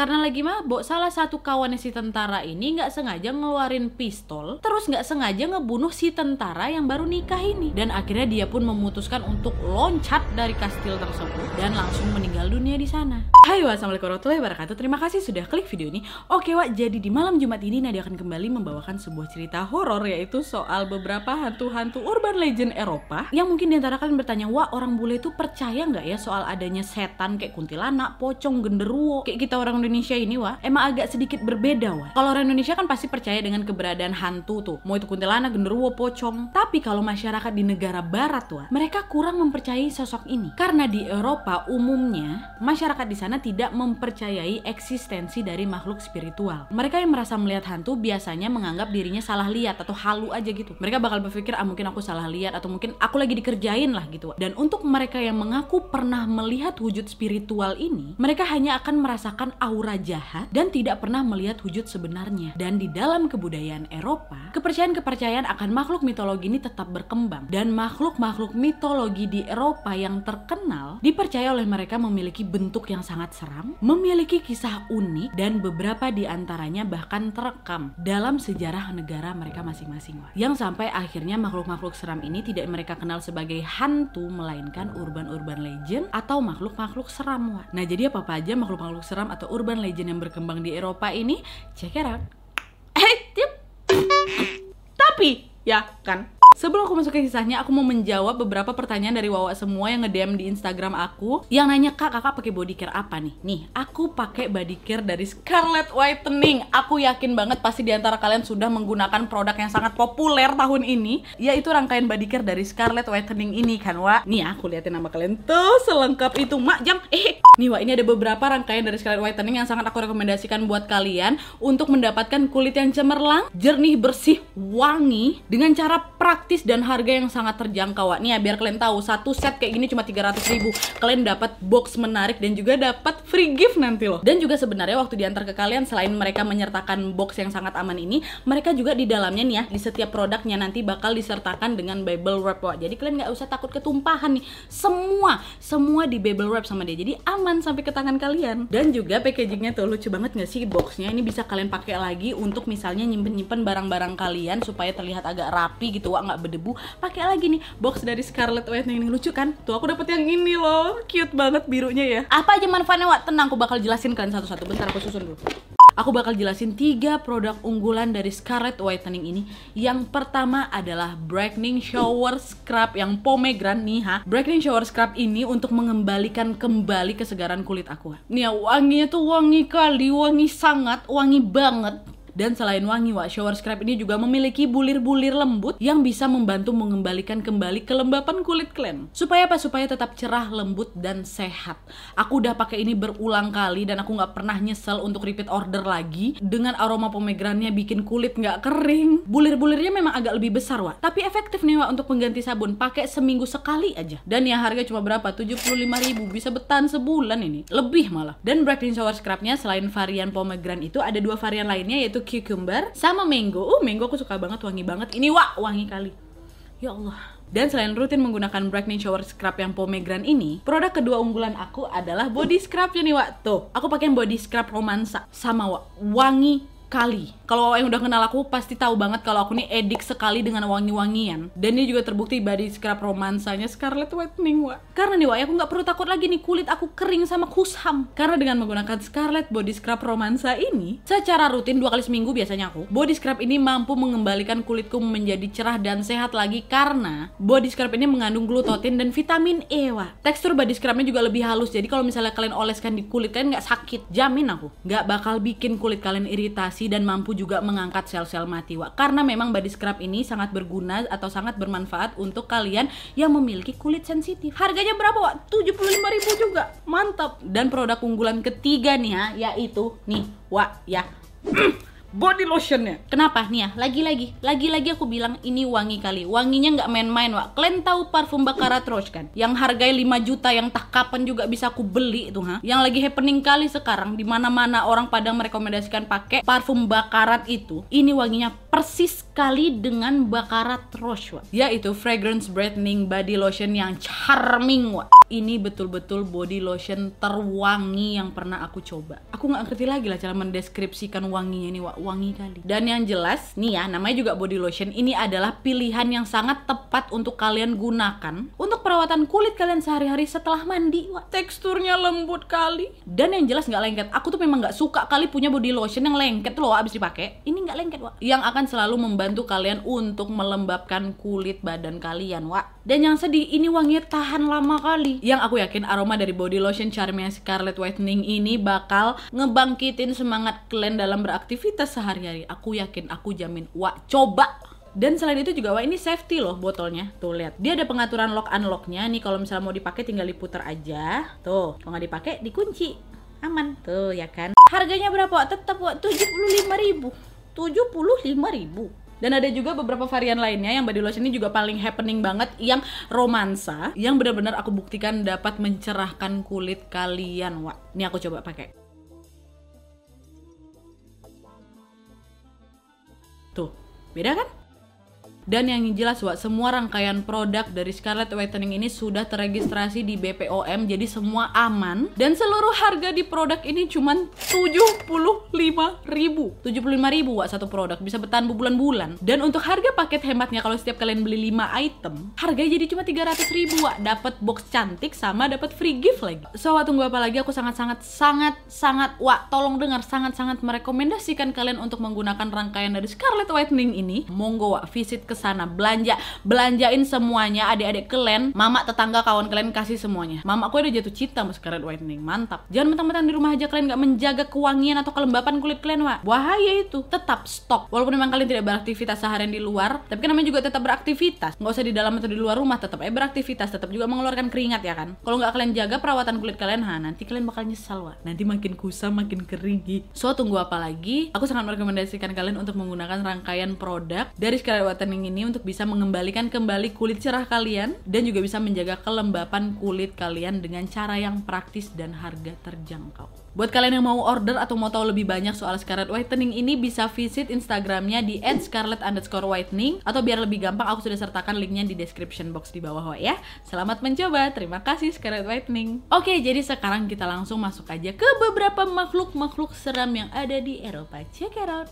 Karena lagi mabok, salah satu kawannya si tentara ini nggak sengaja ngeluarin pistol, terus nggak sengaja ngebunuh si tentara yang baru nikah ini. Dan akhirnya dia pun memutuskan untuk loncat dari kastil tersebut dan langsung meninggal dunia di sana. Hai wassalamualaikum warahmatullahi wabarakatuh. Terima kasih sudah klik video ini. Oke Wak, jadi di malam Jumat ini Nadia akan kembali membawakan sebuah cerita horor yaitu soal beberapa hantu-hantu urban legend Eropa yang mungkin di antara kalian bertanya, Wak orang bule itu percaya nggak ya soal adanya setan kayak kuntilanak, pocong, genderuwo kayak kita orang ini Wak? Emang agak sedikit berbeda Wak. Kalau orang Indonesia kan pasti percaya dengan keberadaan hantu tuh, mau itu kuntilanak, genderuwo, pocong. Tapi kalau masyarakat di negara barat Wak, mereka kurang mempercayai sosok ini karena di Eropa umumnya masyarakat di sana tidak mempercayai eksistensi dari makhluk spiritual. Mereka yang merasa melihat hantu biasanya menganggap dirinya salah lihat atau halu aja gitu. Mereka bakal berpikir ah mungkin aku salah lihat atau mungkin aku lagi dikerjain lah gitu. Dan untuk mereka yang mengaku pernah melihat wujud spiritual ini, mereka hanya akan merasakan aura jahat dan tidak pernah melihat wujud sebenarnya. Dan di dalam kebudayaan Eropa, kepercayaan-kepercayaan akan makhluk mitologi ini tetap berkembang dan makhluk-makhluk mitologi di Eropa yang terkenal dipercaya oleh mereka memiliki bentuk yang sangat seram, memiliki kisah unik dan beberapa di antaranya bahkan terekam dalam sejarah negara mereka masing-masing. Yang sampai akhirnya makhluk-makhluk seram ini tidak mereka kenal sebagai hantu melainkan urban-urban legend atau makhluk-makhluk seram. Wak. Nah, jadi apa-apa aja makhluk-makhluk seram atau urban legend yang berkembang di Eropa ini, out. Eh, tip. Tapi, ya kan, Sebelum aku masuk ke kisahnya, aku mau menjawab beberapa pertanyaan dari Wawa semua yang nge-DM di Instagram aku yang nanya, "Kak, Kakak pakai body care apa nih?" Nih, aku pakai body care dari Scarlett Whitening. Aku yakin banget pasti di antara kalian sudah menggunakan produk yang sangat populer tahun ini, yaitu rangkaian body care dari Scarlett Whitening ini kan, Wa. Nih, aku liatin nama kalian tuh selengkap itu, Mak. Jam. Eh, nih, Wa, ini ada beberapa rangkaian dari Scarlett Whitening yang sangat aku rekomendasikan buat kalian untuk mendapatkan kulit yang cemerlang, jernih, bersih, wangi dengan cara praktis praktis dan harga yang sangat terjangkau. Nih ya biar kalian tahu satu set kayak gini cuma 300 ribu. Kalian dapat box menarik dan juga dapat free gift nanti loh. Dan juga sebenarnya waktu diantar ke kalian selain mereka menyertakan box yang sangat aman ini, mereka juga di dalamnya nih ya di setiap produknya nanti bakal disertakan dengan bubble wrap. Wah, jadi kalian nggak usah takut ketumpahan nih. Semua semua di bubble wrap sama dia. Jadi aman sampai ke tangan kalian. Dan juga packagingnya tuh lucu banget nggak sih boxnya? Ini bisa kalian pakai lagi untuk misalnya nyimpen-nyimpen barang-barang kalian supaya terlihat agak rapi gitu, wah nggak berdebu pakai lagi nih box dari Scarlett Whitening ini lucu kan tuh aku dapet yang ini loh cute banget birunya ya apa aja manfaatnya Wak? tenang aku bakal jelasin kalian satu-satu bentar aku susun dulu Aku bakal jelasin tiga produk unggulan dari Scarlett Whitening ini. Yang pertama adalah Brightening Shower Scrub yang pomegranate nih ha. Brightening Shower Scrub ini untuk mengembalikan kembali kesegaran kulit aku. Nih ya, wanginya tuh wangi kali, wangi sangat, wangi banget dan selain wangi, Wak, shower scrub ini juga memiliki bulir-bulir lembut yang bisa membantu mengembalikan kembali kelembapan kulit kalian. Supaya apa? Supaya tetap cerah, lembut, dan sehat. Aku udah pakai ini berulang kali dan aku nggak pernah nyesel untuk repeat order lagi. Dengan aroma pomegrannya bikin kulit nggak kering. Bulir-bulirnya memang agak lebih besar, Wak. Tapi efektif nih, Wak, untuk pengganti sabun. Pakai seminggu sekali aja. Dan ya harga cuma berapa? 75.000 Bisa bertahan sebulan ini. Lebih malah. Dan Brightening Shower Scrubnya selain varian pomegranate itu ada dua varian lainnya yaitu cucumber sama mango. Uh, mango aku suka banget, wangi banget. Ini wah, wangi kali. Ya Allah. Dan selain rutin menggunakan brightening shower scrub yang pomegranate ini, produk kedua unggulan aku adalah body scrub ini, Wak. Tuh, aku pakai body scrub romansa sama Wak. Wangi kali. Kalau yang udah kenal aku pasti tahu banget kalau aku nih edik sekali dengan wangi-wangian. Dan ini juga terbukti body scrub romansanya Scarlett Whitening, Wak. Karena nih, Wak, aku nggak perlu takut lagi nih kulit aku kering sama kusam. Karena dengan menggunakan Scarlett body scrub romansa ini, secara rutin dua kali seminggu biasanya aku, body scrub ini mampu mengembalikan kulitku menjadi cerah dan sehat lagi karena body scrub ini mengandung glutotin dan vitamin E, Wak. Tekstur body scrubnya juga lebih halus, jadi kalau misalnya kalian oleskan di kulit kalian nggak sakit, jamin aku. Nggak bakal bikin kulit kalian iritasi dan mampu juga mengangkat sel-sel mati Wak. Karena memang body scrub ini sangat berguna atau sangat bermanfaat untuk kalian yang memiliki kulit sensitif. Harganya berapa Wak? 75.000 juga. Mantap. Dan produk unggulan ketiga nih ya, yaitu nih Wak ya. body lotionnya. Kenapa nih ya? Lagi-lagi, lagi-lagi aku bilang ini wangi kali. Wanginya nggak main-main, Wak. Kalian tahu parfum Baccarat Rose kan? Yang harganya 5 juta yang tak kapan juga bisa aku beli itu, ha? Yang lagi happening kali sekarang di mana-mana orang pada merekomendasikan pakai parfum Baccarat itu. Ini wanginya persis kali dengan Baccarat Rose, Wak. Yaitu fragrance brightening body lotion yang charming, Wak ini betul-betul body lotion terwangi yang pernah aku coba. Aku nggak ngerti lagi lah cara mendeskripsikan wanginya ini, wangi kali. Dan yang jelas, nih ya, namanya juga body lotion. Ini adalah pilihan yang sangat tepat untuk kalian gunakan untuk perawatan kulit kalian sehari-hari setelah mandi. Wak. Teksturnya lembut kali. Dan yang jelas nggak lengket. Aku tuh memang nggak suka kali punya body lotion yang lengket loh abis dipakai. Ini nggak lengket, Wak. Yang akan selalu membantu kalian untuk melembabkan kulit badan kalian, Wak. Dan yang sedih, ini wanginya tahan lama kali. Yang aku yakin aroma dari body lotion Charming Scarlet Whitening ini bakal ngebangkitin semangat kalian dalam beraktivitas sehari-hari. Aku yakin, aku jamin. Wah, coba! Dan selain itu juga wah ini safety loh botolnya. Tuh lihat. Dia ada pengaturan lock unlocknya nih kalau misalnya mau dipakai tinggal diputar aja. Tuh, kalau nggak dipakai dikunci. Aman. Tuh ya kan. Harganya berapa? Tetap Wak 75.000. 75.000. Dan ada juga beberapa varian lainnya yang body lotion ini juga paling happening banget yang romansa yang benar-benar aku buktikan dapat mencerahkan kulit kalian, Wak. Ini aku coba pakai. Tuh, beda kan? Dan yang jelas, Wak, semua rangkaian produk dari Scarlett Whitening ini sudah terregistrasi di BPOM, jadi semua aman. Dan seluruh harga di produk ini cuma 75 ribu. 75 ribu, Wak, satu produk. Bisa bertahan bulan-bulan. Dan untuk harga paket hematnya, kalau setiap kalian beli 5 item, harganya jadi cuma 300 ribu, Wak. Dapat box cantik sama dapat free gift lagi. So, Wak, tunggu apa lagi? Aku sangat-sangat, sangat-sangat, Wak, tolong dengar, sangat-sangat merekomendasikan kalian untuk menggunakan rangkaian dari Scarlett Whitening ini. Monggo, Wak, visit ke sana. Belanja belanjain semuanya. Adik-adik kalian mama tetangga kawan kalian kasih semuanya. Mama aku udah jatuh cinta sama Scarlet Whitening. Mantap. Jangan mentang-mentang di rumah aja kalian nggak menjaga kewangian atau kelembapan kulit kalian wak. Bahaya itu. Tetap stop. Walaupun memang kalian tidak beraktivitas seharian di luar tapi kan namanya juga tetap beraktivitas. Nggak usah di dalam atau di luar rumah tetap eh beraktivitas. Tetap juga mengeluarkan keringat ya kan? Kalau nggak kalian jaga perawatan kulit kalian ha nanti kalian bakal nyesal wak. Nanti makin kusam makin kering so tunggu apa lagi? Aku sangat merekomendasikan kalian untuk menggunakan rangkaian produk dari Scarlet Whitening ini untuk bisa mengembalikan kembali kulit cerah kalian dan juga bisa menjaga kelembapan kulit kalian dengan cara yang praktis dan harga terjangkau. Buat kalian yang mau order atau mau tahu lebih banyak soal Scarlet Whitening ini bisa visit Instagramnya di @scarlet_whitening atau biar lebih gampang aku sudah sertakan linknya di description box di bawah ya. Selamat mencoba, terima kasih Scarlet Whitening. Oke, jadi sekarang kita langsung masuk aja ke beberapa makhluk-makhluk seram yang ada di Eropa. Check it out.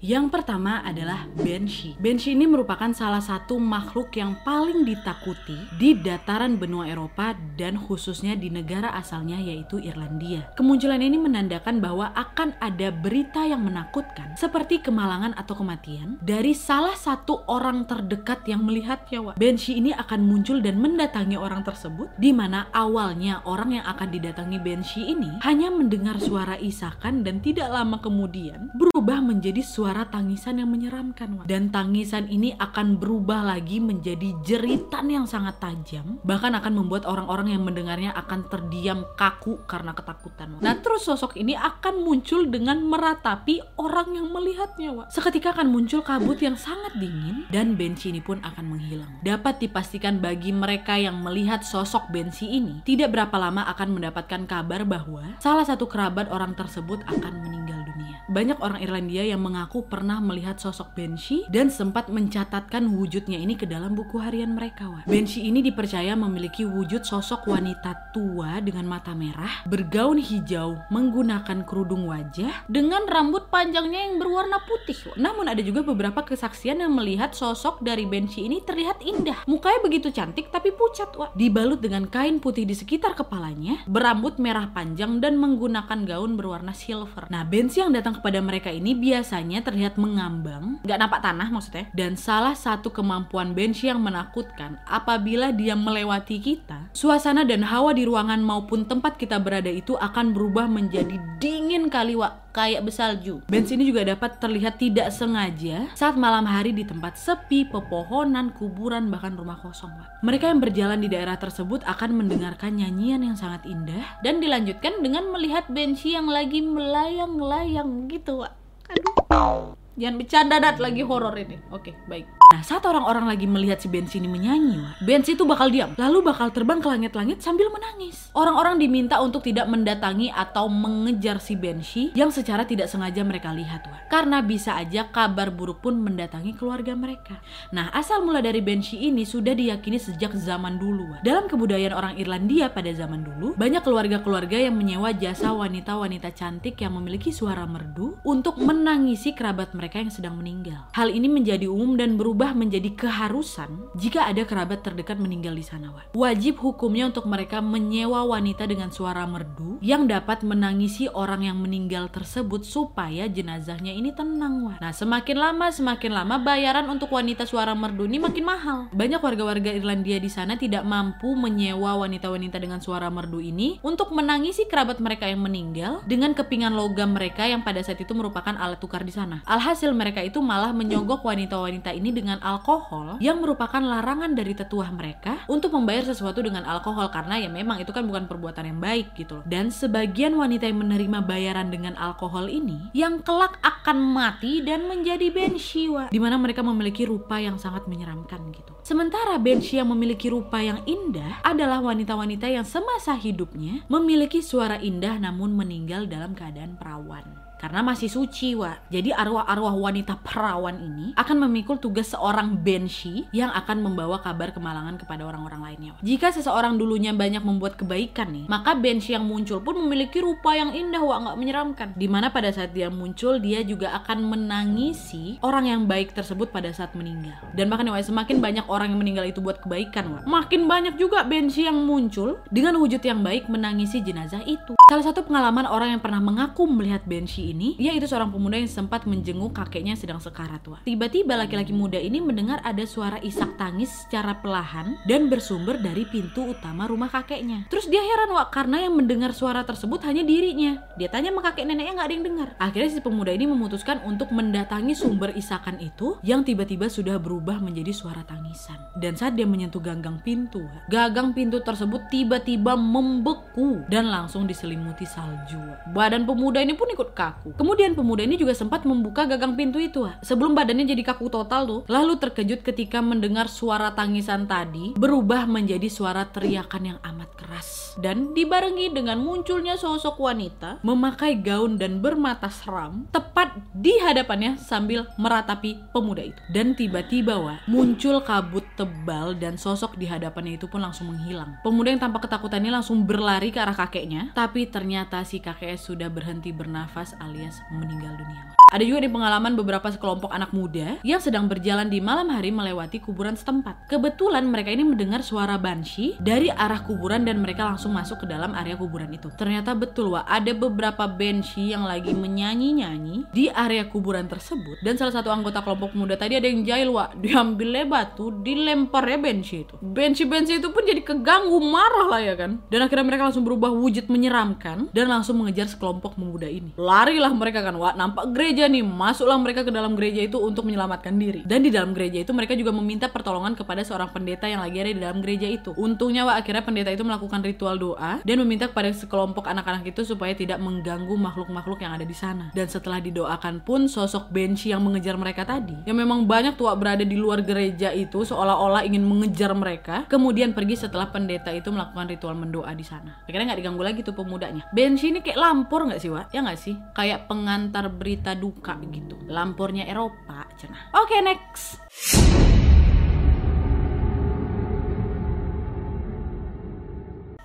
Yang pertama adalah Banshee. Banshee ini merupakan salah satu makhluk yang paling ditakuti di dataran benua Eropa dan khususnya di negara asalnya yaitu Irlandia. Kemunculan ini menandakan bahwa akan ada berita yang menakutkan seperti kemalangan atau kematian dari salah satu orang terdekat yang melihatnya. Wak. Banshee ini akan muncul dan mendatangi orang tersebut di mana awalnya orang yang akan didatangi Banshee ini hanya mendengar suara isakan dan tidak lama kemudian berubah menjadi suara suara tangisan yang menyeramkan Wak. dan tangisan ini akan berubah lagi menjadi jeritan yang sangat tajam bahkan akan membuat orang-orang yang mendengarnya akan terdiam kaku karena ketakutan Wak. nah terus sosok ini akan muncul dengan meratapi orang yang melihatnya Wak. seketika akan muncul kabut yang sangat dingin dan benci ini pun akan menghilang dapat dipastikan bagi mereka yang melihat sosok benci ini tidak berapa lama akan mendapatkan kabar bahwa salah satu kerabat orang tersebut akan meninggal banyak orang Irlandia yang mengaku pernah melihat sosok Banshee dan sempat mencatatkan wujudnya ini ke dalam buku harian mereka. Wah. Banshee ini dipercaya memiliki wujud sosok wanita tua dengan mata merah, bergaun hijau, menggunakan kerudung wajah, dengan rambut panjangnya yang berwarna putih. Namun ada juga beberapa kesaksian yang melihat sosok dari Banshee ini terlihat indah. Mukanya begitu cantik tapi pucat, wah. Dibalut dengan kain putih di sekitar kepalanya, berambut merah panjang dan menggunakan gaun berwarna silver. Nah, Banshee yang datang kepada mereka ini biasanya terlihat mengambang, nggak nampak tanah maksudnya. Dan salah satu kemampuan Banshee yang menakutkan apabila dia melewati kita, suasana dan hawa di ruangan maupun tempat kita berada itu akan berubah menjadi dingin kali wak kayak besalju. Banshee ini juga dapat terlihat tidak sengaja saat malam hari di tempat sepi, pepohonan, kuburan, bahkan rumah kosong. Wak. Mereka yang berjalan di daerah tersebut akan mendengarkan nyanyian yang sangat indah dan dilanjutkan dengan melihat Banshee yang lagi melayang-layang gitu. Wak. Aduh. Jangan bercanda dat lagi horor ini. Oke, baik. Nah, saat orang-orang lagi melihat si Bensi ini menyanyi, Bensi itu bakal diam, lalu bakal terbang ke langit-langit sambil menangis. Orang-orang diminta untuk tidak mendatangi atau mengejar si Bensi yang secara tidak sengaja mereka lihat, wah. Karena bisa aja kabar buruk pun mendatangi keluarga mereka. Nah, asal mula dari Bensi ini sudah diyakini sejak zaman dulu. Wah. Dalam kebudayaan orang Irlandia pada zaman dulu, banyak keluarga-keluarga yang menyewa jasa wanita-wanita cantik yang memiliki suara merdu untuk menangisi kerabat mereka yang sedang meninggal. Hal ini menjadi umum dan berubah menjadi keharusan jika ada kerabat terdekat meninggal di sana. Wak. Wajib hukumnya untuk mereka menyewa wanita dengan suara merdu yang dapat menangisi orang yang meninggal tersebut supaya jenazahnya ini tenang. Wak. Nah, semakin lama semakin lama bayaran untuk wanita suara merdu ini makin mahal. Banyak warga-warga Irlandia di sana tidak mampu menyewa wanita-wanita dengan suara merdu ini untuk menangisi kerabat mereka yang meninggal dengan kepingan logam mereka yang pada saat itu merupakan alat tukar di sana. Mereka itu malah menyogok wanita-wanita ini dengan alkohol yang merupakan larangan dari tetua mereka untuk membayar sesuatu dengan alkohol karena ya memang itu kan bukan perbuatan yang baik gitu loh. Dan sebagian wanita yang menerima bayaran dengan alkohol ini yang kelak akan mati dan menjadi benshiwa di mana mereka memiliki rupa yang sangat menyeramkan gitu. Sementara benshi yang memiliki rupa yang indah adalah wanita-wanita yang semasa hidupnya memiliki suara indah namun meninggal dalam keadaan perawan karena masih suci wa. Jadi arwah-arwah wanita perawan ini akan memikul tugas seorang benshi yang akan membawa kabar kemalangan kepada orang-orang lainnya. Wa. Jika seseorang dulunya banyak membuat kebaikan nih, maka benshi yang muncul pun memiliki rupa yang indah wa nggak menyeramkan. Di mana pada saat dia muncul dia juga akan menangisi orang yang baik tersebut pada saat meninggal. Dan bahkan wa, semakin banyak orang yang meninggal itu buat kebaikan wa, makin banyak juga benshi yang muncul dengan wujud yang baik menangisi jenazah itu. Salah satu pengalaman orang yang pernah mengaku melihat benshi ini, yaitu seorang pemuda yang sempat menjenguk kakeknya sedang sekarat tua. Tiba-tiba laki-laki muda ini mendengar ada suara isak tangis secara perlahan dan bersumber dari pintu utama rumah kakeknya. Terus dia heran wak karena yang mendengar suara tersebut hanya dirinya. Dia tanya sama kakek neneknya nggak ada yang dengar. Akhirnya si pemuda ini memutuskan untuk mendatangi sumber isakan itu yang tiba-tiba sudah berubah menjadi suara tangisan. Dan saat dia menyentuh ganggang pintu, gagang pintu tersebut tiba-tiba membeku dan langsung diselimuti salju. Badan pemuda ini pun ikut kaku kaku. Kemudian pemuda ini juga sempat membuka gagang pintu itu sebelum badannya jadi kaku total tuh. Lalu terkejut ketika mendengar suara tangisan tadi berubah menjadi suara teriakan yang amat keras. Dan dibarengi dengan munculnya sosok wanita memakai gaun dan bermata seram tepat di hadapannya sambil meratapi pemuda itu. Dan tiba-tiba wah muncul kabut tebal dan sosok di hadapannya itu pun langsung menghilang. Pemuda yang tampak ketakutan ini langsung berlari ke arah kakeknya, tapi ternyata si kakeknya sudah berhenti bernafas alias meninggal dunia. Ada juga nih pengalaman beberapa sekelompok anak muda yang sedang berjalan di malam hari melewati kuburan setempat. Kebetulan mereka ini mendengar suara banshee dari arah kuburan dan mereka langsung masuk ke dalam area kuburan itu. Ternyata betul wah ada beberapa banshee yang lagi menyanyi-nyanyi di area kuburan tersebut dan salah satu anggota kelompok muda tadi ada yang jahil wah diambilnya batu dilemparnya banshee itu. Banshee-banshee itu pun jadi keganggu marah lah ya kan. Dan akhirnya mereka langsung berubah wujud menyeramkan dan langsung mengejar sekelompok pemuda ini. Larilah mereka kan wah nampak gereja gereja nih, masuklah mereka ke dalam gereja itu untuk menyelamatkan diri. Dan di dalam gereja itu mereka juga meminta pertolongan kepada seorang pendeta yang lagi ada di dalam gereja itu. Untungnya Wak, akhirnya pendeta itu melakukan ritual doa dan meminta kepada sekelompok anak-anak itu supaya tidak mengganggu makhluk-makhluk yang ada di sana. Dan setelah didoakan pun sosok Benshi yang mengejar mereka tadi, yang memang banyak tua berada di luar gereja itu seolah-olah ingin mengejar mereka, kemudian pergi setelah pendeta itu melakukan ritual mendoa di sana. Akhirnya nggak diganggu lagi tuh pemudanya. Benshi ini kayak lampor nggak sih, Wak? Ya nggak sih? Kayak pengantar berita duka suka gitu. Lampurnya Eropa cenah. Oke okay, next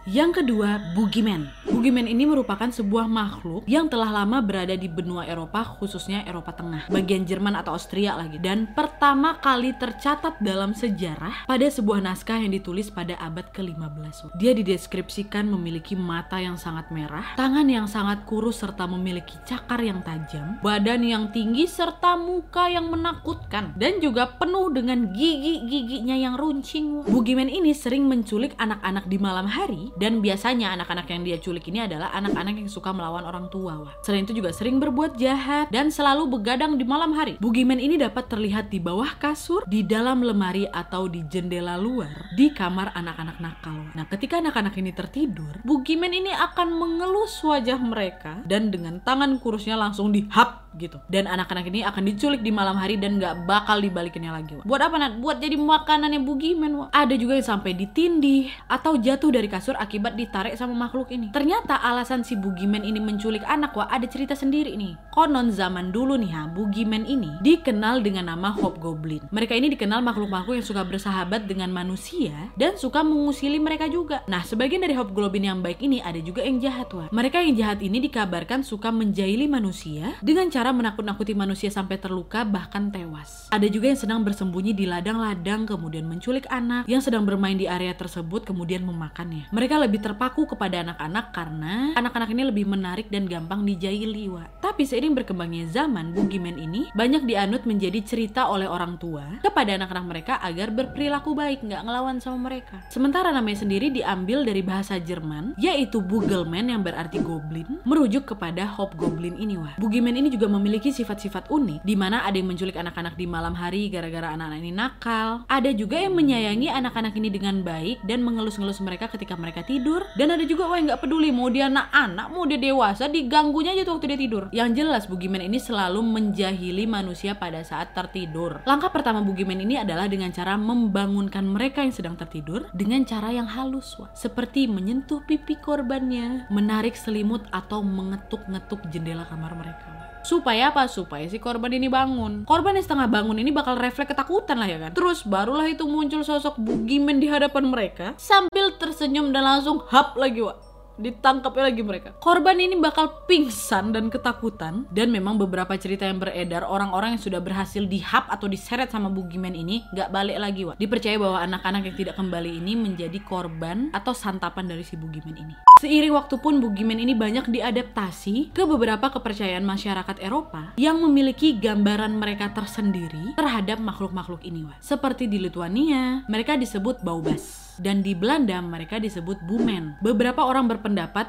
Yang kedua, Boogeyman. Boogeyman ini merupakan sebuah makhluk yang telah lama berada di benua Eropa, khususnya Eropa Tengah, bagian Jerman atau Austria lagi. Dan pertama kali tercatat dalam sejarah pada sebuah naskah yang ditulis pada abad ke-15. Dia dideskripsikan memiliki mata yang sangat merah, tangan yang sangat kurus serta memiliki cakar yang tajam, badan yang tinggi serta muka yang menakutkan, dan juga penuh dengan gigi-giginya yang runcing. Boogeyman ini sering menculik anak-anak di malam hari dan biasanya anak-anak yang dia culik ini adalah anak-anak yang suka melawan orang tua. Wah. Selain itu juga sering berbuat jahat dan selalu begadang di malam hari. Boogeyman ini dapat terlihat di bawah kasur, di dalam lemari atau di jendela luar di kamar anak-anak nakal. Nah, ketika anak-anak ini tertidur, Boogeyman ini akan mengelus wajah mereka dan dengan tangan kurusnya langsung dihap gitu. Dan anak-anak ini akan diculik di malam hari dan nggak bakal dibalikinnya lagi. Wak. Buat apa Nat? Buat jadi makanannya bugiman. Wak. Ada juga yang sampai ditindih atau jatuh dari kasur akibat ditarik sama makhluk ini. Ternyata alasan si bugiman ini menculik anak Wak ada cerita sendiri nih. Konon zaman dulu nih ha, bugiman ini dikenal dengan nama hobgoblin. Mereka ini dikenal makhluk-makhluk yang suka bersahabat dengan manusia dan suka mengusili mereka juga. Nah, sebagian dari hobgoblin yang baik ini ada juga yang jahat Wak. Mereka yang jahat ini dikabarkan suka menjahili manusia dengan cara menakut-nakuti manusia sampai terluka bahkan tewas. Ada juga yang sedang bersembunyi di ladang-ladang kemudian menculik anak yang sedang bermain di area tersebut kemudian memakannya. Mereka lebih terpaku kepada anak-anak karena anak-anak ini lebih menarik dan gampang dijahili, Wak. Tapi seiring berkembangnya zaman, Boogeyman ini banyak dianut menjadi cerita oleh orang tua kepada anak-anak mereka agar berperilaku baik, nggak ngelawan sama mereka. Sementara namanya sendiri diambil dari bahasa Jerman, yaitu Bugelman yang berarti goblin, merujuk kepada hobgoblin ini, Wak. Boogeyman ini juga memiliki sifat-sifat unik, di mana ada yang menculik anak-anak di malam hari gara-gara anak-anak ini nakal. Ada juga yang menyayangi anak-anak ini dengan baik dan mengelus-ngelus mereka ketika mereka tidur. Dan ada juga yang nggak peduli mau dia anak-anak, mau dia dewasa, diganggunya aja tuh waktu dia tidur. Yang jelas Boogeyman ini selalu menjahili manusia pada saat tertidur. Langkah pertama Boogeyman ini adalah dengan cara membangunkan mereka yang sedang tertidur dengan cara yang halus, wah. seperti menyentuh pipi korbannya, menarik selimut atau mengetuk-ngetuk jendela kamar mereka. Wah. Supaya apa? Supaya si korban ini bangun. Korban yang setengah bangun ini bakal refleks ketakutan lah ya kan. Terus barulah itu muncul sosok Boogeyman di hadapan mereka sambil tersenyum dan langsung hap lagi, wah ditangkapnya lagi mereka. Korban ini bakal pingsan dan ketakutan dan memang beberapa cerita yang beredar orang-orang yang sudah berhasil dihap atau diseret sama bugiman ini nggak balik lagi wah. Dipercaya bahwa anak-anak yang tidak kembali ini menjadi korban atau santapan dari si bugiman ini. Seiring waktu pun bugiman ini banyak diadaptasi ke beberapa kepercayaan masyarakat Eropa yang memiliki gambaran mereka tersendiri terhadap makhluk-makhluk ini wah. Seperti di Lithuania, mereka disebut baubas dan di Belanda mereka disebut bumen. Beberapa orang berpendapat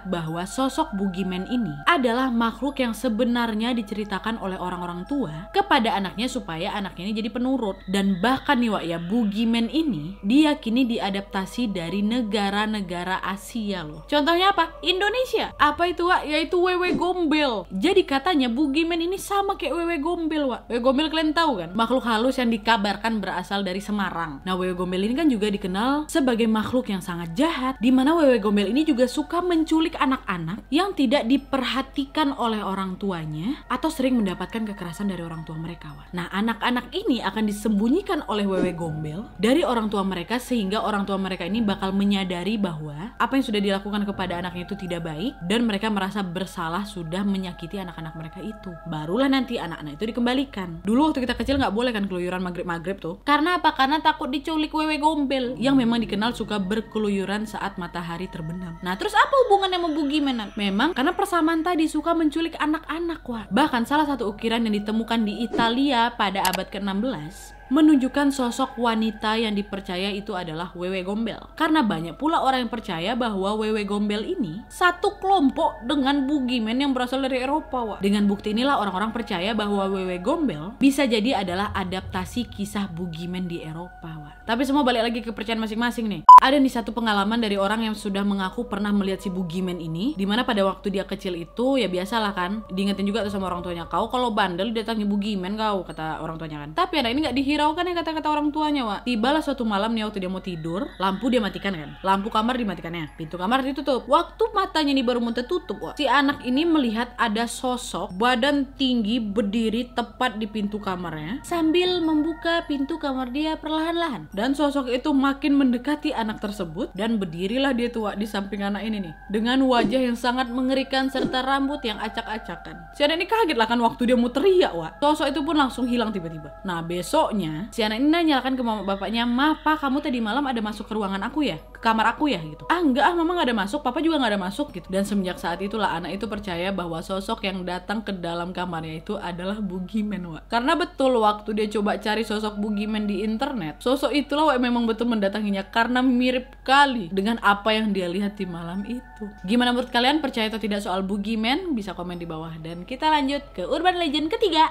bahwa sosok bugiman ini adalah makhluk yang sebenarnya diceritakan oleh orang-orang tua kepada anaknya supaya anaknya ini jadi penurut. Dan bahkan nih Wak ya, bugiman ini diyakini diadaptasi dari negara-negara Asia loh. Contohnya apa? Indonesia. Apa itu Wak? Yaitu wewe gombel. Jadi katanya bugiman ini sama kayak wewe gombel Wak. Wewe gombel kalian tahu kan? Makhluk halus yang dikabarkan berasal dari Semarang. Nah wewe gombel ini kan juga dikenal sebagai makhluk yang sangat jahat, di mana Wewe Gombel ini juga suka menculik anak-anak yang tidak diperhatikan oleh orang tuanya atau sering mendapatkan kekerasan dari orang tua mereka. Nah, anak-anak ini akan disembunyikan oleh Wewe Gombel dari orang tua mereka sehingga orang tua mereka ini bakal menyadari bahwa apa yang sudah dilakukan kepada anaknya itu tidak baik dan mereka merasa bersalah sudah menyakiti anak-anak mereka itu. Barulah nanti anak-anak itu dikembalikan. Dulu waktu kita kecil nggak boleh kan keluyuran maghrib-maghrib tuh. Karena apa? Karena takut diculik Wewe Gombel yang memang dikenal suka berkeluyuran saat matahari terbenam. Nah, terus apa hubungannya sama Boogeyman? Memang karena persamaan tadi suka menculik anak-anak, wah. Bahkan salah satu ukiran yang ditemukan di Italia pada abad ke-16 menunjukkan sosok wanita yang dipercaya itu adalah Wewe Gombel. Karena banyak pula orang yang percaya bahwa Wewe Gombel ini satu kelompok dengan Boogeyman yang berasal dari Eropa. Wak. Dengan bukti inilah orang-orang percaya bahwa Wewe Gombel bisa jadi adalah adaptasi kisah Boogeyman di Eropa. Wak. Tapi semua balik lagi ke kepercayaan masing-masing nih. Ada nih satu pengalaman dari orang yang sudah mengaku pernah melihat si Boogeyman ini, di mana pada waktu dia kecil itu ya biasalah kan, diingetin juga tuh sama orang tuanya kau kalau bandel datangi Boogeyman kau kata orang tuanya kan. Tapi anak ini nggak dihiraukan ya kata-kata orang tuanya Wak. Tibalah suatu malam nih waktu dia mau tidur, lampu dia matikan kan, lampu kamar dimatikannya, pintu kamar ditutup. Waktu matanya ini baru mau tertutup Wak. Si anak ini melihat ada sosok badan tinggi berdiri tepat di pintu kamarnya sambil membuka pintu kamar dia perlahan-lahan dan sosok itu makin mendekati anak tersebut dan berdirilah dia tua di samping anak ini nih dengan wajah yang sangat mengerikan serta rambut yang acak-acakan. Si anak ini kaget lah kan waktu dia mau teriak wah. Sosok itu pun langsung hilang tiba-tiba. Nah besoknya si anak ini nanya kan ke mama bapaknya, "Ma, pa, kamu tadi malam ada masuk ke ruangan aku ya? Ke kamar aku ya?" gitu. "Ah, enggak ah, mama gak ada masuk, papa juga gak ada masuk." gitu. Dan semenjak saat itulah anak itu percaya bahwa sosok yang datang ke dalam kamarnya itu adalah Boogeyman wah. Karena betul waktu dia coba cari sosok Boogeyman di internet, sosok itulah wah, memang betul mendatanginya karena mirip kali dengan apa yang dia lihat di malam itu. Gimana menurut kalian percaya atau tidak soal Boogeyman? Bisa komen di bawah dan kita lanjut ke urban legend ketiga.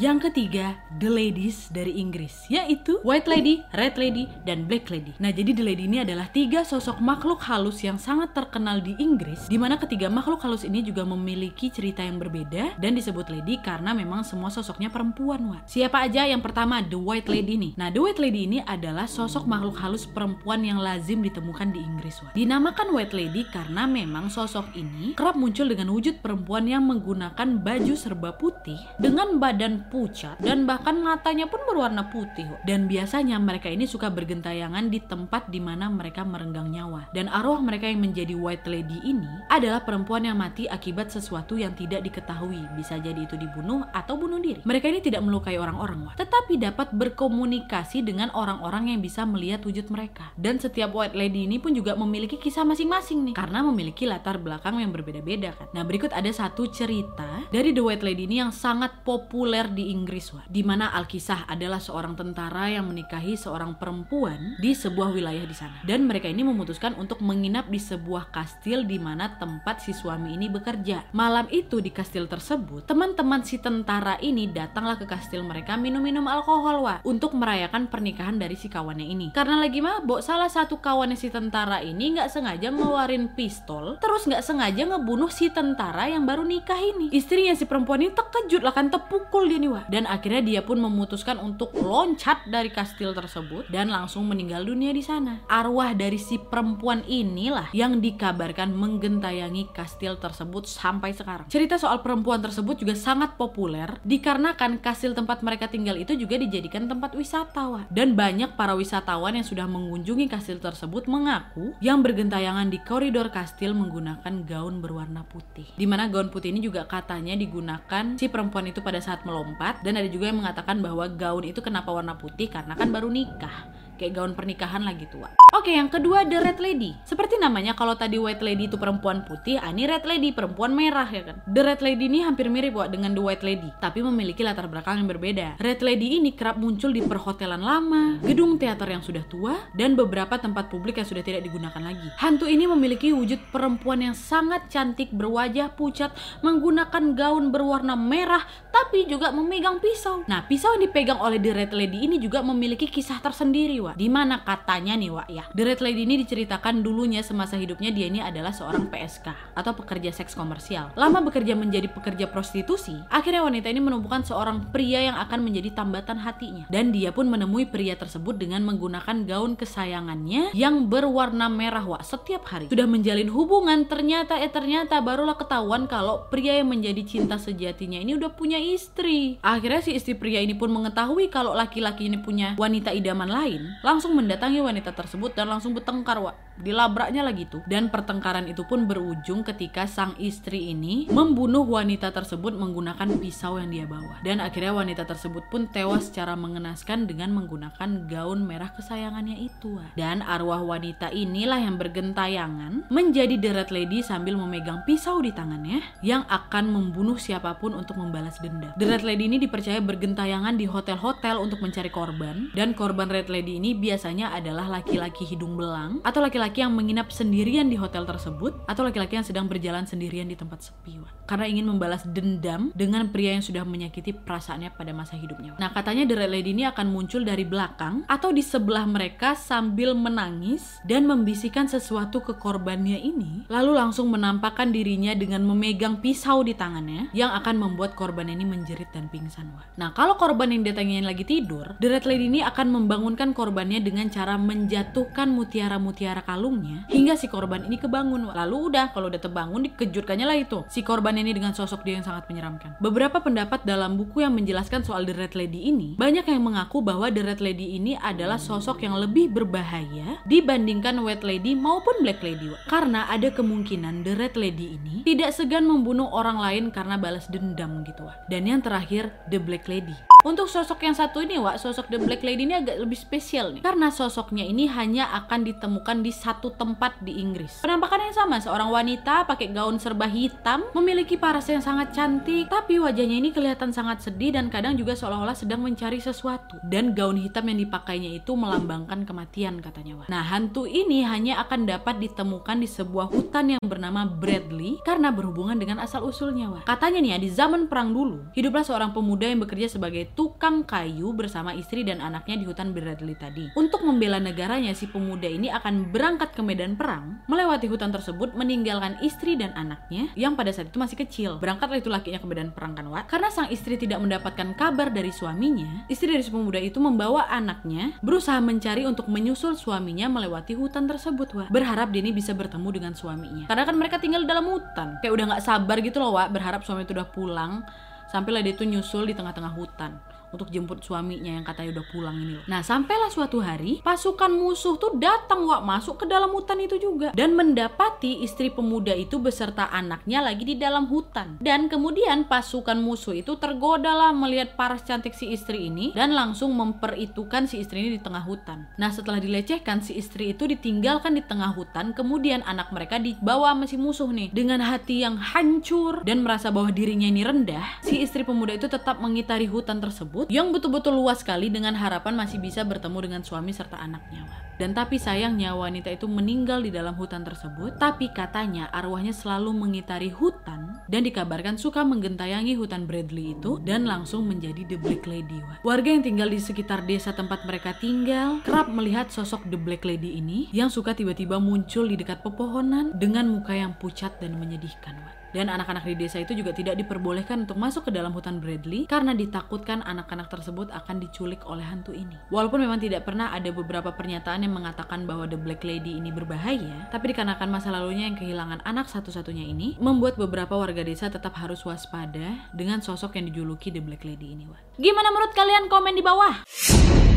Yang ketiga, The Ladies dari Inggris, yaitu White Lady, Red Lady, dan Black Lady. Nah, jadi The Lady ini adalah tiga sosok makhluk halus yang sangat terkenal di Inggris, di mana ketiga makhluk halus ini juga memiliki cerita yang berbeda dan disebut Lady karena memang semua sosoknya perempuan, Wak. Siapa aja yang pertama The White Lady ini? Nah, The White Lady ini adalah sosok makhluk halus perempuan yang lazim ditemukan di Inggris, Wak. Dinamakan White Lady karena memang sosok ini kerap muncul dengan wujud perempuan yang menggunakan baju serba putih dengan badan pucat dan bahkan matanya pun berwarna putih. Dan biasanya mereka ini suka bergentayangan di tempat di mana mereka merenggang nyawa. Dan arwah mereka yang menjadi White Lady ini adalah perempuan yang mati akibat sesuatu yang tidak diketahui. Bisa jadi itu dibunuh atau bunuh diri. Mereka ini tidak melukai orang-orang, tetapi dapat berkomunikasi dengan orang-orang yang bisa melihat wujud mereka. Dan setiap White Lady ini pun juga memiliki kisah masing-masing nih, karena memiliki latar belakang yang berbeda-beda kan. Nah berikut ada satu cerita dari The White Lady ini yang sangat populer di Inggris, wah. Di mana Alkisah adalah seorang tentara yang menikahi seorang perempuan di sebuah wilayah di sana. Dan mereka ini memutuskan untuk menginap di sebuah kastil di mana tempat si suami ini bekerja. Malam itu di kastil tersebut, teman-teman si tentara ini datanglah ke kastil mereka minum-minum alkohol, wah, untuk merayakan pernikahan dari si kawannya ini. Karena lagi mabok, salah satu kawannya si tentara ini nggak sengaja ngeluarin pistol, terus nggak sengaja ngebunuh si tentara yang baru nikah ini. Istrinya si perempuan ini terkejut lah kan terpukul dia nih. Dan akhirnya dia pun memutuskan untuk loncat dari kastil tersebut dan langsung meninggal dunia di sana. Arwah dari si perempuan inilah yang dikabarkan menggentayangi kastil tersebut sampai sekarang. Cerita soal perempuan tersebut juga sangat populer dikarenakan kastil tempat mereka tinggal itu juga dijadikan tempat wisata. Wah. Dan banyak para wisatawan yang sudah mengunjungi kastil tersebut mengaku yang bergentayangan di koridor kastil menggunakan gaun berwarna putih. Di mana gaun putih ini juga katanya digunakan si perempuan itu pada saat melompat dan ada juga yang bahwa gaun itu kenapa warna putih? Karena kan baru nikah kayak gaun pernikahan lah gitu Wak. Oke yang kedua The Red Lady. Seperti namanya kalau tadi White Lady itu perempuan putih ah, Ini Red Lady perempuan merah ya kan? The Red Lady ini hampir mirip Wak dengan The White Lady Tapi memiliki latar belakang yang berbeda. Red Lady ini kerap muncul di perhotelan lama Gedung teater yang sudah tua Dan beberapa tempat publik yang sudah tidak digunakan lagi. Hantu ini memiliki wujud perempuan yang sangat cantik Berwajah pucat Menggunakan gaun berwarna merah Tapi juga memegang pisau. Nah pisau yang dipegang oleh The Red Lady ini juga memiliki kisah tersendiri Wak di mana katanya nih Wak ya. The Red Lady ini diceritakan dulunya semasa hidupnya dia ini adalah seorang PSK atau pekerja seks komersial. Lama bekerja menjadi pekerja prostitusi, akhirnya wanita ini menemukan seorang pria yang akan menjadi tambatan hatinya. Dan dia pun menemui pria tersebut dengan menggunakan gaun kesayangannya yang berwarna merah Wak setiap hari. Sudah menjalin hubungan ternyata eh ternyata barulah ketahuan kalau pria yang menjadi cinta sejatinya ini udah punya istri. Akhirnya si istri pria ini pun mengetahui kalau laki-laki ini punya wanita idaman lain langsung mendatangi wanita tersebut dan langsung bertengkar wak. Dilabraknya lagi tuh. Dan pertengkaran itu pun berujung ketika sang istri ini membunuh wanita tersebut menggunakan pisau yang dia bawa. Dan akhirnya wanita tersebut pun tewas secara mengenaskan dengan menggunakan gaun merah kesayangannya itu wak. dan arwah wanita inilah yang bergentayangan menjadi the red lady sambil memegang pisau di tangannya yang akan membunuh siapa pun untuk membalas dendam. The red lady ini dipercaya bergentayangan di hotel-hotel untuk mencari korban. Dan korban red lady ini biasanya adalah laki-laki hidung belang atau laki-laki yang menginap sendirian di hotel tersebut atau laki-laki yang sedang berjalan sendirian di tempat sepi Wak. karena ingin membalas dendam dengan pria yang sudah menyakiti perasaannya pada masa hidupnya. Nah katanya The Red Lady ini akan muncul dari belakang atau di sebelah mereka sambil menangis dan membisikkan sesuatu ke korbannya ini lalu langsung menampakkan dirinya dengan memegang pisau di tangannya yang akan membuat korban ini menjerit dan pingsan. Wak. Nah kalau korban yang datangin lagi tidur, The Red Lady ini akan membangunkan korbannya dengan cara menjatuhkan mutiara-mutiara kalungnya hingga si korban ini kebangun. Lalu udah kalau udah terbangun dikejutkannya lah itu si korban ini dengan sosok dia yang sangat menyeramkan. Beberapa pendapat dalam buku yang menjelaskan soal The Red Lady ini banyak yang mengaku bahwa The Red Lady ini adalah sosok yang lebih berbahaya dibandingkan White Lady maupun Black Lady. Karena ada kemungkinan The Red Lady ini tidak segan membunuh orang lain karena balas dendam gitu. Dan yang terakhir The Black Lady. Untuk sosok yang satu ini, Wak, sosok The Black Lady ini agak lebih spesial nih. Karena sosoknya ini hanya akan ditemukan di satu tempat di Inggris. Penampakannya sama, seorang wanita pakai gaun serba hitam, memiliki paras yang sangat cantik, tapi wajahnya ini kelihatan sangat sedih dan kadang juga seolah-olah sedang mencari sesuatu. Dan gaun hitam yang dipakainya itu melambangkan kematian katanya, Wak. Nah, hantu ini hanya akan dapat ditemukan di sebuah hutan yang bernama Bradley karena berhubungan dengan asal-usulnya, Wak. Katanya nih ya, di zaman perang dulu, hiduplah seorang pemuda yang bekerja sebagai tukang kayu bersama istri dan anaknya di hutan Bradley tadi. Untuk membela negaranya, si pemuda ini akan berangkat ke medan perang, melewati hutan tersebut, meninggalkan istri dan anaknya yang pada saat itu masih kecil. Berangkatlah itu lakinya ke medan perang kan, Wak? Karena sang istri tidak mendapatkan kabar dari suaminya, istri dari si pemuda itu membawa anaknya berusaha mencari untuk menyusul suaminya melewati hutan tersebut, Wak. Berharap Denny bisa bertemu dengan suaminya. Karena kan mereka tinggal dalam hutan. Kayak udah nggak sabar gitu loh, Wak. Berharap suami itu udah pulang. Sampailah dia itu nyusul di tengah-tengah hutan untuk jemput suaminya yang katanya udah pulang ini loh. Nah, sampailah suatu hari pasukan musuh tuh datang wak masuk ke dalam hutan itu juga dan mendapati istri pemuda itu beserta anaknya lagi di dalam hutan. Dan kemudian pasukan musuh itu tergoda lah melihat paras cantik si istri ini dan langsung memperitukan si istri ini di tengah hutan. Nah, setelah dilecehkan si istri itu ditinggalkan di tengah hutan, kemudian anak mereka dibawa sama si musuh nih dengan hati yang hancur dan merasa bahwa dirinya ini rendah. Si istri pemuda itu tetap mengitari hutan tersebut tersebut yang betul-betul luas sekali dengan harapan masih bisa bertemu dengan suami serta anaknya. Dan tapi sayangnya wanita itu meninggal di dalam hutan tersebut, tapi katanya arwahnya selalu mengitari hutan dan dikabarkan suka menggentayangi hutan Bradley itu dan langsung menjadi The Black Lady. Warga yang tinggal di sekitar desa tempat mereka tinggal kerap melihat sosok The Black Lady ini yang suka tiba-tiba muncul di dekat pepohonan dengan muka yang pucat dan menyedihkan. Dan anak-anak di desa itu juga tidak diperbolehkan untuk masuk ke dalam hutan Bradley karena ditakutkan anak-anak tersebut akan diculik oleh hantu ini. Walaupun memang tidak pernah ada beberapa pernyataan yang mengatakan bahwa The Black Lady ini berbahaya, tapi dikarenakan masa lalunya yang kehilangan anak satu-satunya ini, membuat beberapa warga desa tetap harus waspada dengan sosok yang dijuluki The Black Lady ini. Gimana menurut kalian? Komen di bawah.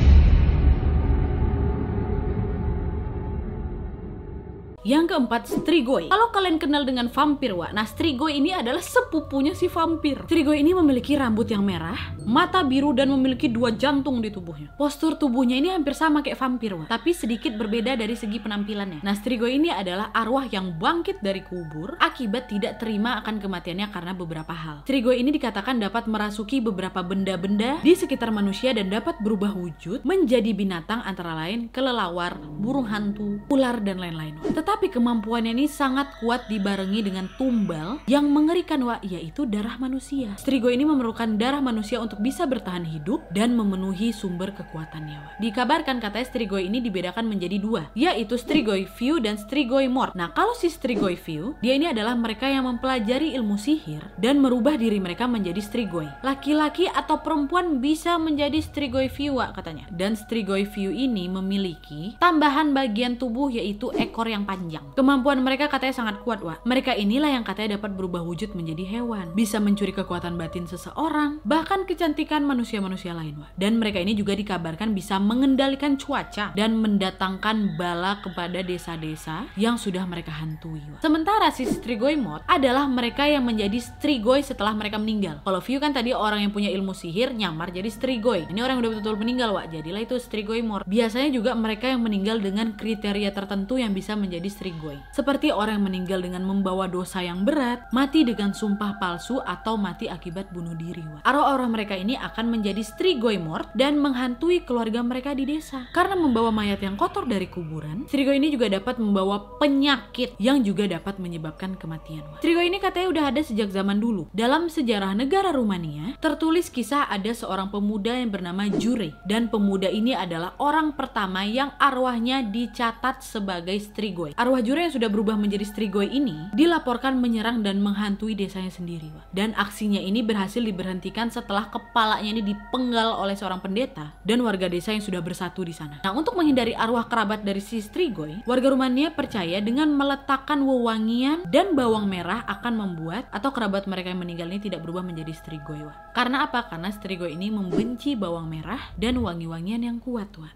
Yang keempat, Strigoi. Kalau kalian kenal dengan vampir, Wak. Nah, Strigoi ini adalah sepupunya si vampir. Strigoi ini memiliki rambut yang merah, mata biru dan memiliki dua jantung di tubuhnya. Postur tubuhnya ini hampir sama kayak vampir, Wak. Tapi sedikit berbeda dari segi penampilannya. Nah, Strigoi ini adalah arwah yang bangkit dari kubur akibat tidak terima akan kematiannya karena beberapa hal. Strigoi ini dikatakan dapat merasuki beberapa benda-benda di sekitar manusia dan dapat berubah wujud menjadi binatang antara lain kelelawar, burung hantu, ular dan lain-lain. Tetapi tetapi kemampuannya ini sangat kuat dibarengi dengan tumbal yang mengerikan wa yaitu darah manusia. Strigo ini memerlukan darah manusia untuk bisa bertahan hidup dan memenuhi sumber kekuatannya wa. Dikabarkan katanya Strigoi ini dibedakan menjadi dua, yaitu Strigoi View dan Strigoi Mort. Nah kalau si Strigoi View, dia ini adalah mereka yang mempelajari ilmu sihir dan merubah diri mereka menjadi Strigoi. Laki-laki atau perempuan bisa menjadi Strigoi View wa, katanya. Dan Strigoi View ini memiliki tambahan bagian tubuh yaitu ekor yang panjang panjang. Kemampuan mereka katanya sangat kuat, Wak. Mereka inilah yang katanya dapat berubah wujud menjadi hewan, bisa mencuri kekuatan batin seseorang, bahkan kecantikan manusia-manusia lain, Wak. Dan mereka ini juga dikabarkan bisa mengendalikan cuaca dan mendatangkan bala kepada desa-desa yang sudah mereka hantui, Wak. Sementara si Strigoi Mod adalah mereka yang menjadi Strigoi setelah mereka meninggal. Kalau View kan tadi orang yang punya ilmu sihir nyamar jadi Strigoi. Ini orang yang udah betul-betul meninggal, Wak. Jadilah itu Strigoi Mod. Biasanya juga mereka yang meninggal dengan kriteria tertentu yang bisa menjadi Strigoi. Seperti orang yang meninggal dengan membawa dosa yang berat, mati dengan sumpah palsu atau mati akibat bunuh diri. Arwah-arwah mereka ini akan menjadi Strigoi mort dan menghantui keluarga mereka di desa. Karena membawa mayat yang kotor dari kuburan, Strigoi ini juga dapat membawa penyakit yang juga dapat menyebabkan kematian. Strigoi ini katanya udah ada sejak zaman dulu. Dalam sejarah negara Rumania, tertulis kisah ada seorang pemuda yang bernama Jure dan pemuda ini adalah orang pertama yang arwahnya dicatat sebagai Strigoi. Arwah Jura yang sudah berubah menjadi Strigoi ini dilaporkan menyerang dan menghantui desanya sendiri. Wak. Dan aksinya ini berhasil diberhentikan setelah kepalanya ini dipenggal oleh seorang pendeta dan warga desa yang sudah bersatu di sana. Nah, untuk menghindari arwah kerabat dari si Strigoi, warga Rumania percaya dengan meletakkan wewangian dan bawang merah akan membuat atau kerabat mereka yang meninggal ini tidak berubah menjadi Strigoi. Wak. Karena apa? Karena Strigoi ini membenci bawang merah dan wangi-wangian yang kuat. Wak.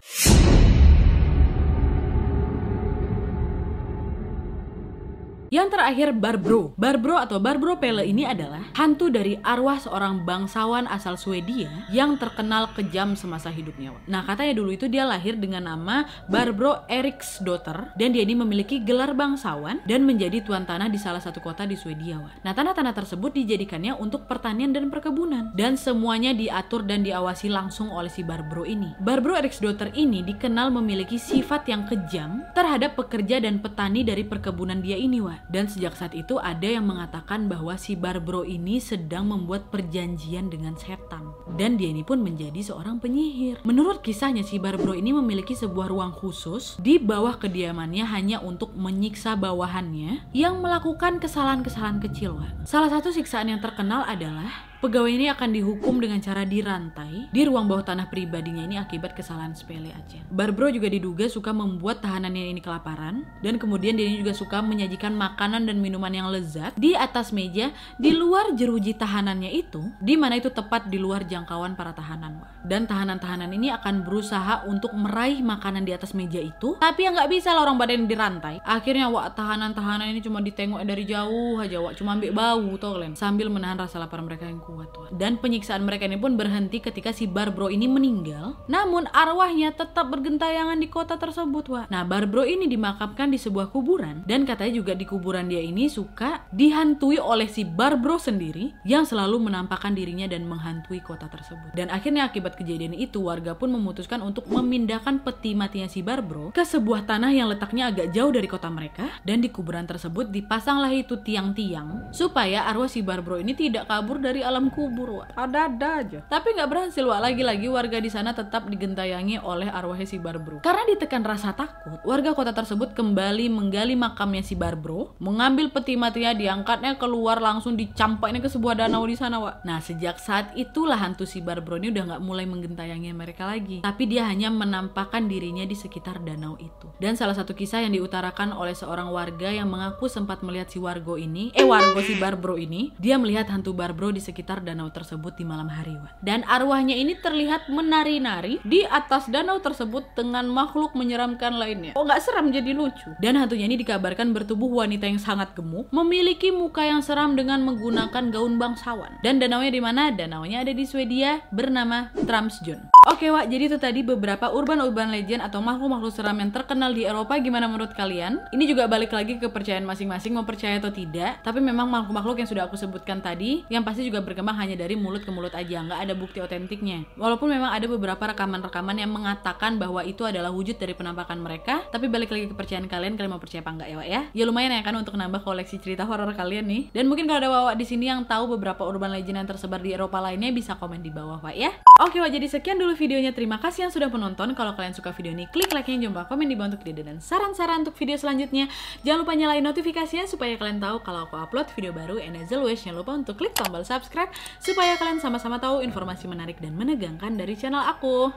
Yang terakhir Barbro. Barbro atau Barbro Pelle ini adalah hantu dari arwah seorang bangsawan asal Swedia yang terkenal kejam semasa hidupnya. Nah katanya dulu itu dia lahir dengan nama Barbro Eriksdotter dan dia ini memiliki gelar bangsawan dan menjadi tuan tanah di salah satu kota di Swedia. Nah tanah-tanah tersebut dijadikannya untuk pertanian dan perkebunan dan semuanya diatur dan diawasi langsung oleh si Barbro ini. Barbro Eriksdotter ini dikenal memiliki sifat yang kejam terhadap pekerja dan petani dari perkebunan dia ini, wah. Dan sejak saat itu ada yang mengatakan bahwa si Barbro ini sedang membuat perjanjian dengan setan. Dan dia ini pun menjadi seorang penyihir. Menurut kisahnya si Barbro ini memiliki sebuah ruang khusus di bawah kediamannya hanya untuk menyiksa bawahannya yang melakukan kesalahan-kesalahan kecil. Salah satu siksaan yang terkenal adalah Pegawai ini akan dihukum dengan cara dirantai di ruang bawah tanah pribadinya ini akibat kesalahan sepele aja. Barbro juga diduga suka membuat tahanannya ini kelaparan dan kemudian dia juga suka menyajikan makanan dan minuman yang lezat di atas meja di luar jeruji tahanannya itu, di mana itu tepat di luar jangkauan para tahanan. Dan tahanan-tahanan ini akan berusaha untuk meraih makanan di atas meja itu, tapi yang nggak bisa lah orang badan dirantai. Akhirnya wak tahanan-tahanan ini cuma ditengok dari jauh aja wak cuma ambil bau tau kalian sambil menahan rasa lapar mereka yang kuat wak. Dan penyiksaan mereka ini pun berhenti ketika si Barbro ini meninggal. Namun arwahnya tetap bergentayangan di kota tersebut wak. Nah Barbro ini dimakamkan di sebuah kuburan dan katanya juga di kuburan dia ini suka dihantui oleh si Barbro sendiri yang selalu menampakkan dirinya dan menghantui kota tersebut. Dan akhirnya akibat kejadian itu warga pun memutuskan untuk memindahkan peti matinya si Barbro ke sebuah tanah yang letaknya agak jauh dari kota mereka dan di kuburan tersebut dipasanglah itu tiang-tiang supaya arwah si Barbro ini tidak kabur dari alam kubur wak. ada-ada aja. Tapi nggak berhasil wak. Lagi-lagi warga di sana tetap digentayangi oleh arwahnya si Barbro. Karena ditekan rasa takut warga kota tersebut kembali menggali makamnya si Barbro mengambil peti matinya diangkatnya keluar langsung dicampaknya ke sebuah danau di sana wak. Nah sejak saat itulah hantu si Barbro ini udah nggak mulai menggentayangi mereka lagi. Tapi dia hanya menampakkan dirinya di sekitar danau itu. Dan salah satu kisah yang diutarakan oleh seorang warga yang mengaku sempat melihat si Wargo ini eh Wargo si Barbro ini dia melihat hantu Barbro di sekitar danau tersebut di malam hari dan arwahnya ini terlihat menari-nari di atas danau tersebut dengan makhluk menyeramkan lainnya. Oh nggak seram jadi lucu. Dan hantunya ini dikabarkan bertubuh wanita yang sangat gemuk memiliki muka yang seram dengan menggunakan gaun bangsawan. Dan danaunya di mana? Danaunya ada di Swedia bernama Tramsjön Oke Wak, jadi itu tadi beberapa urban-urban legend atau makhluk-makhluk seram yang terkenal di Eropa. Gimana menurut kalian? Ini juga balik lagi ke kepercayaan masing-masing, mau percaya atau tidak. Tapi memang makhluk-makhluk yang sudah aku sebutkan tadi, yang pasti juga berkembang hanya dari mulut ke mulut aja, nggak ada bukti otentiknya. Walaupun memang ada beberapa rekaman-rekaman yang mengatakan bahwa itu adalah wujud dari penampakan mereka, tapi balik lagi ke kepercayaan kalian, kalian mau percaya apa enggak ya Wak ya? Ya lumayan ya kan untuk nambah koleksi cerita horor kalian nih. Dan mungkin kalau ada Wak di sini yang tahu beberapa urban legend yang tersebar di Eropa lainnya bisa komen di bawah Wak ya. Oke Wak, jadi sekian dulu videonya. Terima kasih yang sudah menonton. Kalau kalian suka video ini, klik like-nya, lupa komen di bawah untuk ide dan saran-saran untuk video selanjutnya. Jangan lupa nyalain notifikasinya supaya kalian tahu kalau aku upload video baru. And as always, jangan lupa untuk klik tombol subscribe supaya kalian sama-sama tahu informasi menarik dan menegangkan dari channel aku.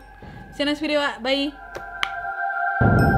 See you next video. Bye!